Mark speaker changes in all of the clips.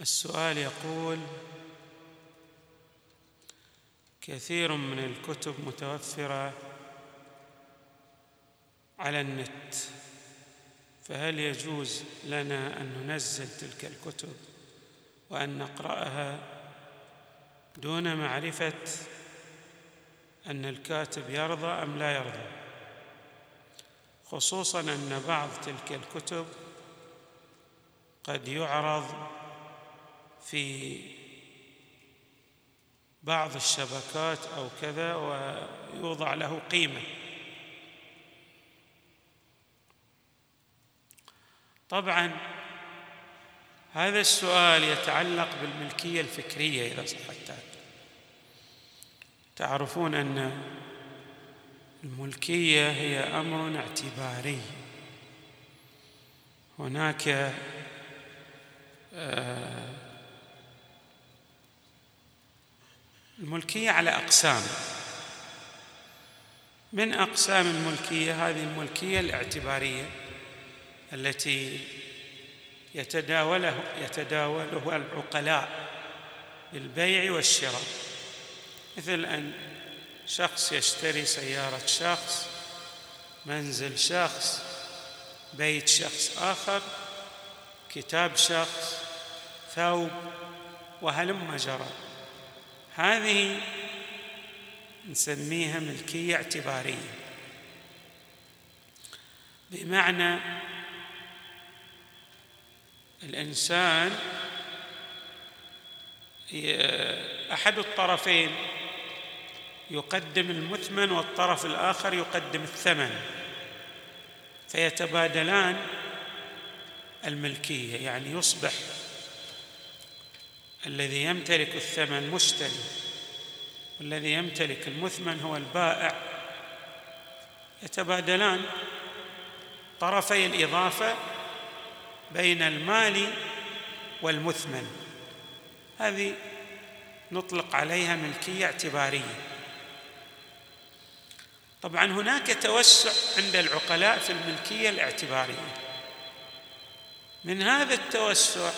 Speaker 1: السؤال يقول كثير من الكتب متوفرة على النت فهل يجوز لنا أن ننزل تلك الكتب وأن نقرأها دون معرفة أن الكاتب يرضى أم لا يرضى؟ خصوصا أن بعض تلك الكتب قد يعرض في بعض الشبكات أو كذا ويوضع له قيمة. طبعا هذا السؤال يتعلق بالملكية الفكرية إذا صح تعرفون أن الملكية هي أمر اعتباري. هناك آه، الملكية على أقسام. من أقسام الملكية؟ هذه الملكية الاعتبارية التي يتداوله يتداولها العقلاء بالبيع والشراء. مثل أن شخص يشتري سيارة شخص منزل شخص بيت شخص آخر كتاب شخص ثوب وهلم جرى هذه نسميها ملكية اعتبارية. بمعنى الإنسان أحد الطرفين يقدم المثمن والطرف الآخر يقدم الثمن فيتبادلان الملكية يعني يصبح الذي يمتلك الثمن مشتري والذي يمتلك المثمن هو البائع. يتبادلان طرفي الإضافة بين المال والمثمن. هذه نطلق عليها ملكية اعتبارية. طبعا هناك توسع عند العقلاء في الملكية الاعتبارية. من هذا التوسع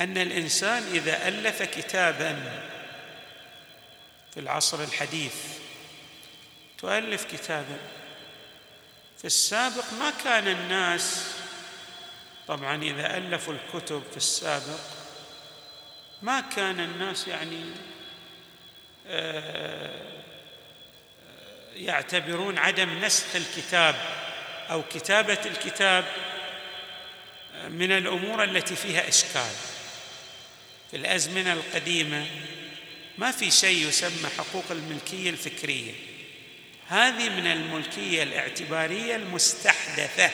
Speaker 1: أن الإنسان إذا ألف كتابا في العصر الحديث تؤلف كتابا. في السابق ما كان الناس طبعا إذا ألفوا الكتب في السابق ما كان الناس يعني آه، يعتبرون عدم نسخ الكتاب أو كتابة الكتاب من الأمور التي فيها إشكال. في الأزمنة القديمة ما في شيء يسمى حقوق الملكية الفكرية. هذه من الملكية الاعتبارية المستحدثة.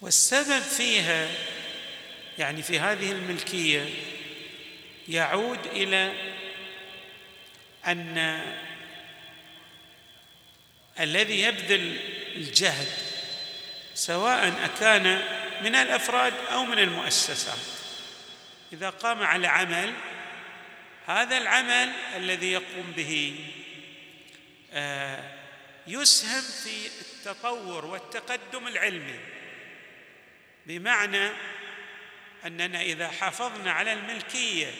Speaker 1: والسبب فيها يعني في هذه الملكية يعود إلى أن الذي يبذل الجهد سواء أكان من الأفراد أو من المؤسسات إذا قام على عمل هذا العمل الذي يقوم به آه، يسهم في التطور والتقدم العلمي. بمعنى أننا إذا حافظنا على الملكية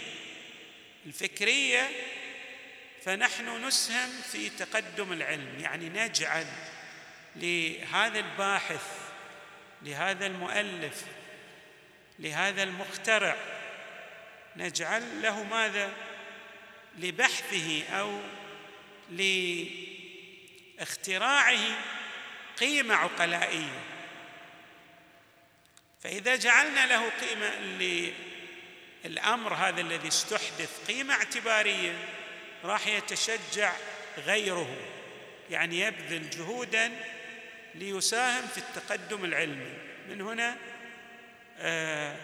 Speaker 1: الفكرية فنحن نسهم في تقدم العلم. يعني نجعل لهذا الباحث لهذا المؤلف لهذا المخترع نجعل له ماذا؟ لبحثه أو لاختراعه قيمة عقلائية. فإذا جعلنا له قيمة للأمر هذا الذي استحدث قيمة اعتبارية راح يتشجع غيره يعني يبذل جهودا ليساهم في التقدم العلمي. من هنا آه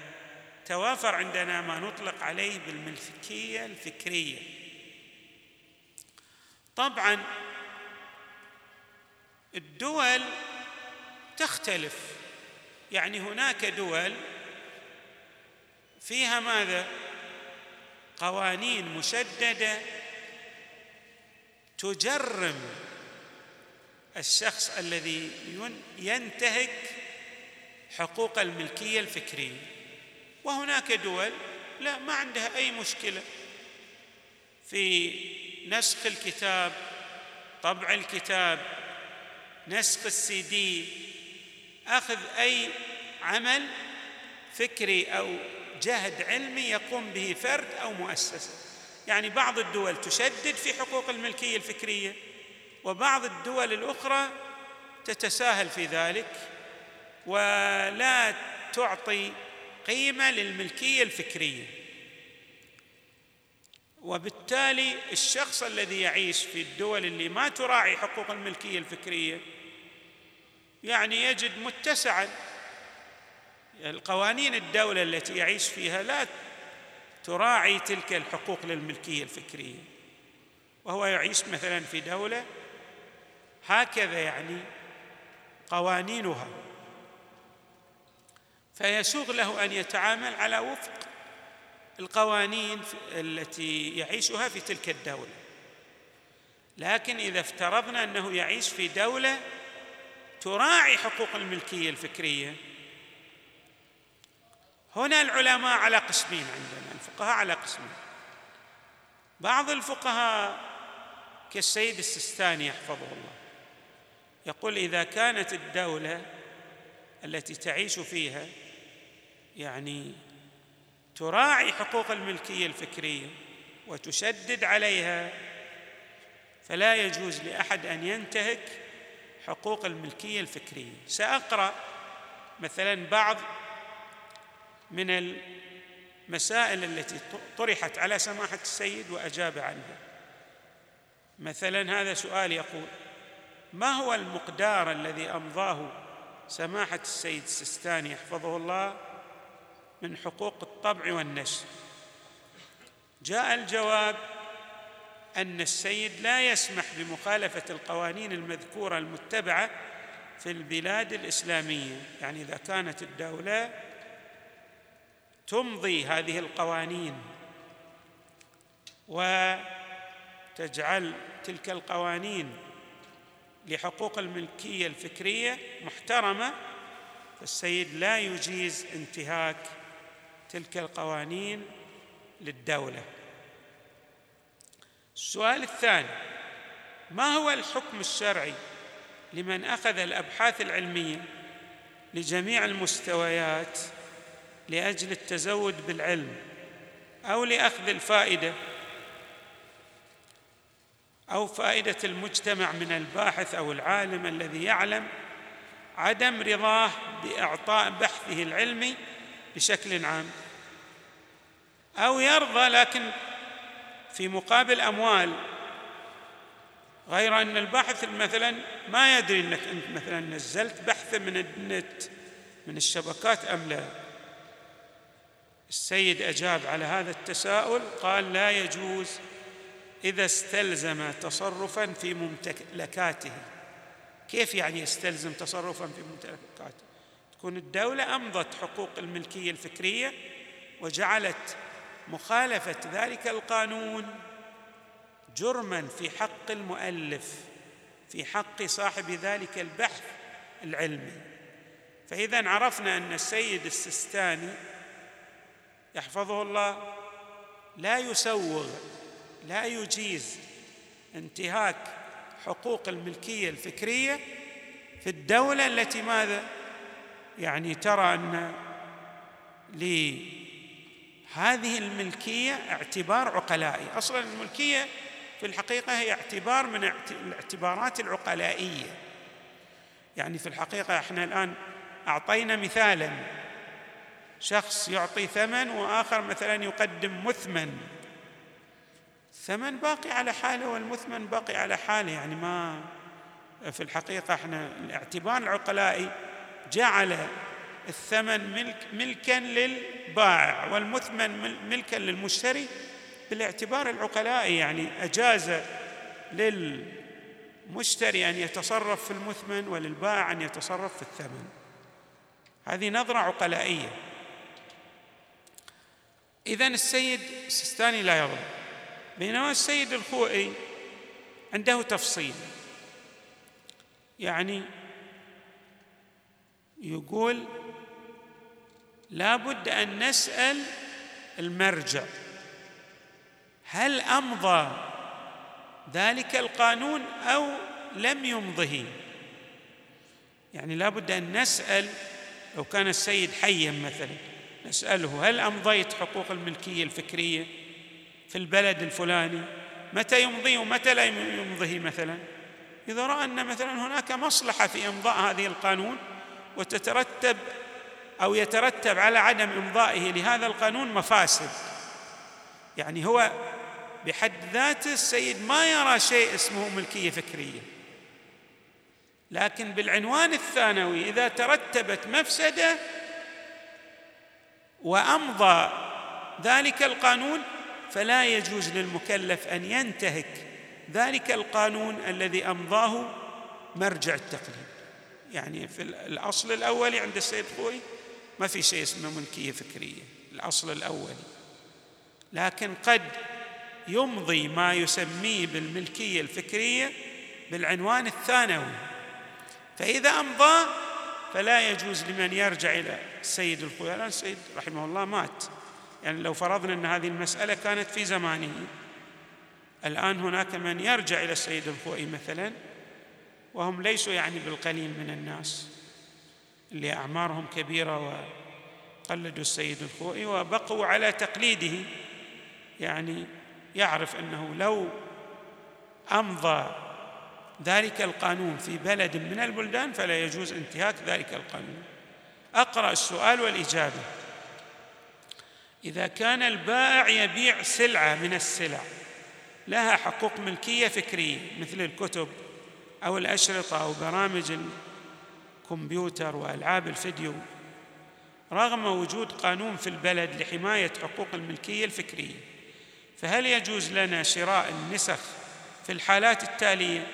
Speaker 1: توافر عندنا ما نطلق عليه بالملكيه الفكرية. طبعا الدول تختلف. يعني هناك دول فيها ماذا؟ قوانين مشددة تجرم الشخص الذي ينتهك حقوق الملكية الفكرية. وهناك دول لا ما عندها أي مشكلة. في نسخ الكتاب طبع الكتاب نسخ السي دي أخذ أي عمل فكري أو جهد علمي يقوم به فرد أو مؤسسة. يعني بعض الدول تشدد في حقوق الملكية الفكرية وبعض الدول الأخرى تتساهل في ذلك ولا تعطي قيمة للملكية الفكرية. وبالتالي الشخص الذي يعيش في الدول اللي ما تراعي حقوق الملكية الفكرية يعني يجد متسعا. القوانين الدولة التي يعيش فيها لا تراعي تلك الحقوق للملكية الفكرية. وهو يعيش مثلا في دولة هكذا يعني قوانينها. فيسوغ له أن يتعامل على وفق القوانين التي يعيشها في تلك الدولة. لكن إذا افترضنا أنه يعيش في دولة تراعي حقوق الملكية الفكرية هنا العلماء على قسمين عندنا الفقهاء على قسمين. بعض الفقهاء كالسيد السستاني يحفظه الله يقول إذا كانت الدولة التي تعيش فيها يعني تراعي حقوق الملكية الفكرية وتشدد عليها فلا يجوز لأحد أن ينتهك حقوق الملكية الفكرية. سأقرأ مثلا بعض من المسائل التي طرحت على سماحة السيد وأجاب عنها. مثلا هذا سؤال يقول ما هو المقدار الذي أمضاه سماحة السيد السستاني يحفظه الله من حقوق الطبع والنشر جاء الجواب أن السيد لا يسمح بمخالفة القوانين المذكورة المتبعة في البلاد الإسلامية. يعني إذا كانت الدولة تمضي هذه القوانين وتجعل تلك القوانين لحقوق الملكية الفكرية محترمة فالسيد لا يجيز انتهاك تلك القوانين للدولة. السؤال الثاني ما هو الحكم الشرعي لمن أخذ الأبحاث العلمية لجميع المستويات لأجل التزود بالعلم أو لأخذ الفائدة أو فائدة المجتمع من الباحث أو العالم الذي يعلم عدم رضاه بإعطاء بحثه العلمي بشكل عام. أو يرضى لكن في مقابل أموال غير أن الباحث مثلا ما يدري إنك أنت مثلا نزلت بحث من النت من الشبكات أم لا. السيد أجاب على هذا التساؤل قال لا يجوز إذا استلزم تصرفا في ممتلكاته. كيف يعني يستلزم تصرفا في ممتلكاته؟ تكون الدولة أمضت حقوق الملكية الفكرية وجعلت مخالفة ذلك القانون جرما في حق المؤلف في حق صاحب ذلك البحث العلمي. فاذا عرفنا أن السيد السستاني يحفظه الله لا يسوغ لا يجيز انتهاك حقوق الملكية الفكرية في الدولة التي ماذا؟ يعني ترى أن لهذه الملكية اعتبار عقلائي. أصلا الملكية في الحقيقة هي اعتبار من الاعتبارات العقلائية. يعني في الحقيقة إحنا الآن أعطينا مثالا. شخص يعطي ثمن وآخر مثلا يقدم مثمن. الثمن باقي على حاله والمثمن باقي على حاله. يعني ما في الحقيقة إحنا الاعتبار العقلائي جعل الثمن ملك ملكا للبائع والمثمن ملكا للمشتري بالاعتبار العقلائي. يعني أجاز للمشتري أن يتصرف في المثمن وللبائع أن يتصرف في الثمن. هذه نظرة عقلائية. إذا السيد السيستاني لا يظلم. بينما السيد الخوئي عنده تفصيل. يعني يقول لا بد أن نسأل المرجع هل أمضى ذلك القانون أو لم يمضه؟ يعني لا بد أن نسأل لو كان السيد حيا مثلا نسأله هل أمضيت حقوق الملكية الفكرية؟ في البلد الفلاني متى يمضي ومتى لا يمضيه مثلا؟ إذا رأى أن مثلا هناك مصلحة في إمضاء هذه القانون وتترتب أو يترتب على عدم إمضائه لهذا القانون مفاسد. يعني هو بحد ذاته السيد ما يرى شيء اسمه ملكية فكرية. لكن بالعنوان الثانوي إذا ترتبت مفسدة وأمضى ذلك القانون فلا يجوز للمكلف أن ينتهك ذلك القانون الذي أمضاه مرجع التقليد. يعني في الأصل الاولي عند السيد خوي ما في شيء اسمه ملكية فكرية الأصل الاولي لكن قد يمضي ما يسميه بالملكية الفكرية بالعنوان الثانوي. فإذا أمضى فلا يجوز لمن يرجع إلى السيد الخوي. الآن السيد رحمه الله مات. يعني لو فرضنا إن هذه المسألة كانت في زمانه. الآن هناك من يرجع إلى السيد الخوئي مثلا وهم ليسوا يعني بالقليل من الناس. اللي أعمارهم كبيرة وقلدوا السيد الخوئي وبقوا على تقليده. يعني يعرف أنه لو أمضى ذلك القانون في بلد من البلدان فلا يجوز انتهاك ذلك القانون. أقرأ السؤال والإجابة. إذا كان البائع يبيع سلعة من السلع لها حقوق ملكية فكرية مثل الكتب أو الأشرطة أو برامج الكمبيوتر وألعاب الفيديو رغم وجود قانون في البلد لحماية حقوق الملكية الفكرية فهل يجوز لنا شراء النسخ في الحالات التالية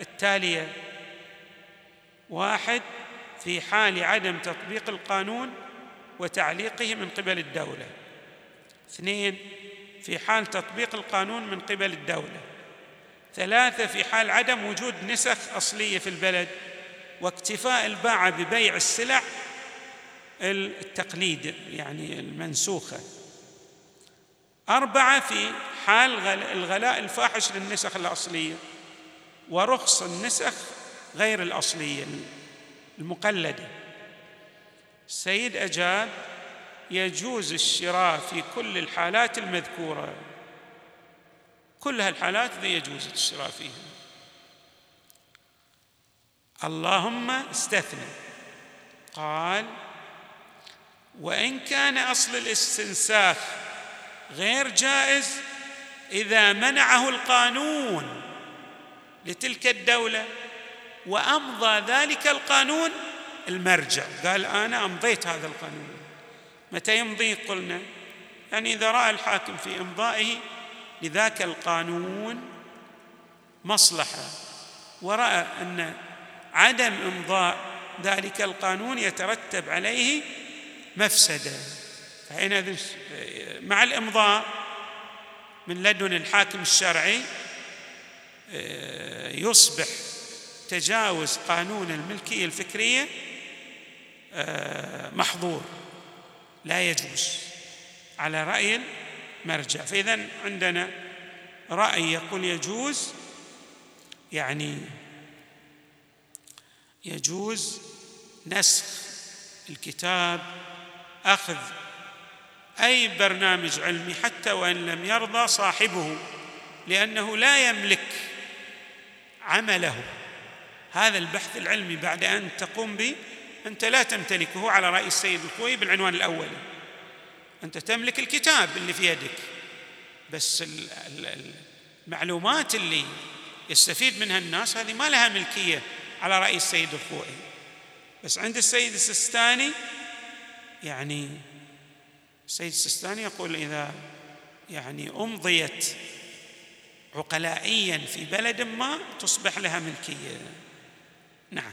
Speaker 1: التالية؟ واحد في حال عدم تطبيق القانون وتعليقه من قبل الدولة. اثنين في حال تطبيق القانون من قبل الدولة. ثلاثة في حال عدم وجود نسخ أصلية في البلد واكتفاء الباعة ببيع السلع التقليد يعني المنسوخة. أربعة في حال الغلاء الفاحش للنسخ الأصلية ورخص النسخ غير الأصلية المقلدة. السيد أجاب يجوز الشراء في كل الحالات المذكورة. كل هالحالات ذي يجوز الشراء فيها. اللهم استثنى. قال وإن كان أصل الاستنساخ غير جائز إذا منعه القانون لتلك الدولة وأمضى ذلك القانون المرجع. قال أنا أمضيت هذا القانون. متى يمضي؟ قلنا. يعني إذا رأى الحاكم في إمضائه لذاك القانون مصلحة. ورأى أن عدم إمضاء ذلك القانون يترتب عليه مفسدة. فحينئذ مع الإمضاء من لدن الحاكم الشرعي يصبح تجاوز قانون الملكية الفكرية محظور. لا يجوز على رأي المرجع. فإذا عندنا رأي يقول يجوز يعني يجوز نسخ الكتاب أخذ أي برنامج علمي حتى وإن لم يرضى صاحبه لأنه لا يملك عمله. هذا البحث العلمي بعد أن تقوم به أنت لا تمتلكه على رأي السيد الخوي بالعنوان الاولي أنت تملك الكتاب اللي في يدك. بس المعلومات اللي يستفيد منها الناس هذه ما لها ملكية على رأي السيد الخوئي بس عند السيد السستاني يعني السيد السستاني يقول إذا يعني أمضيت عقلائيا في بلد ما تصبح لها ملكية. نعم.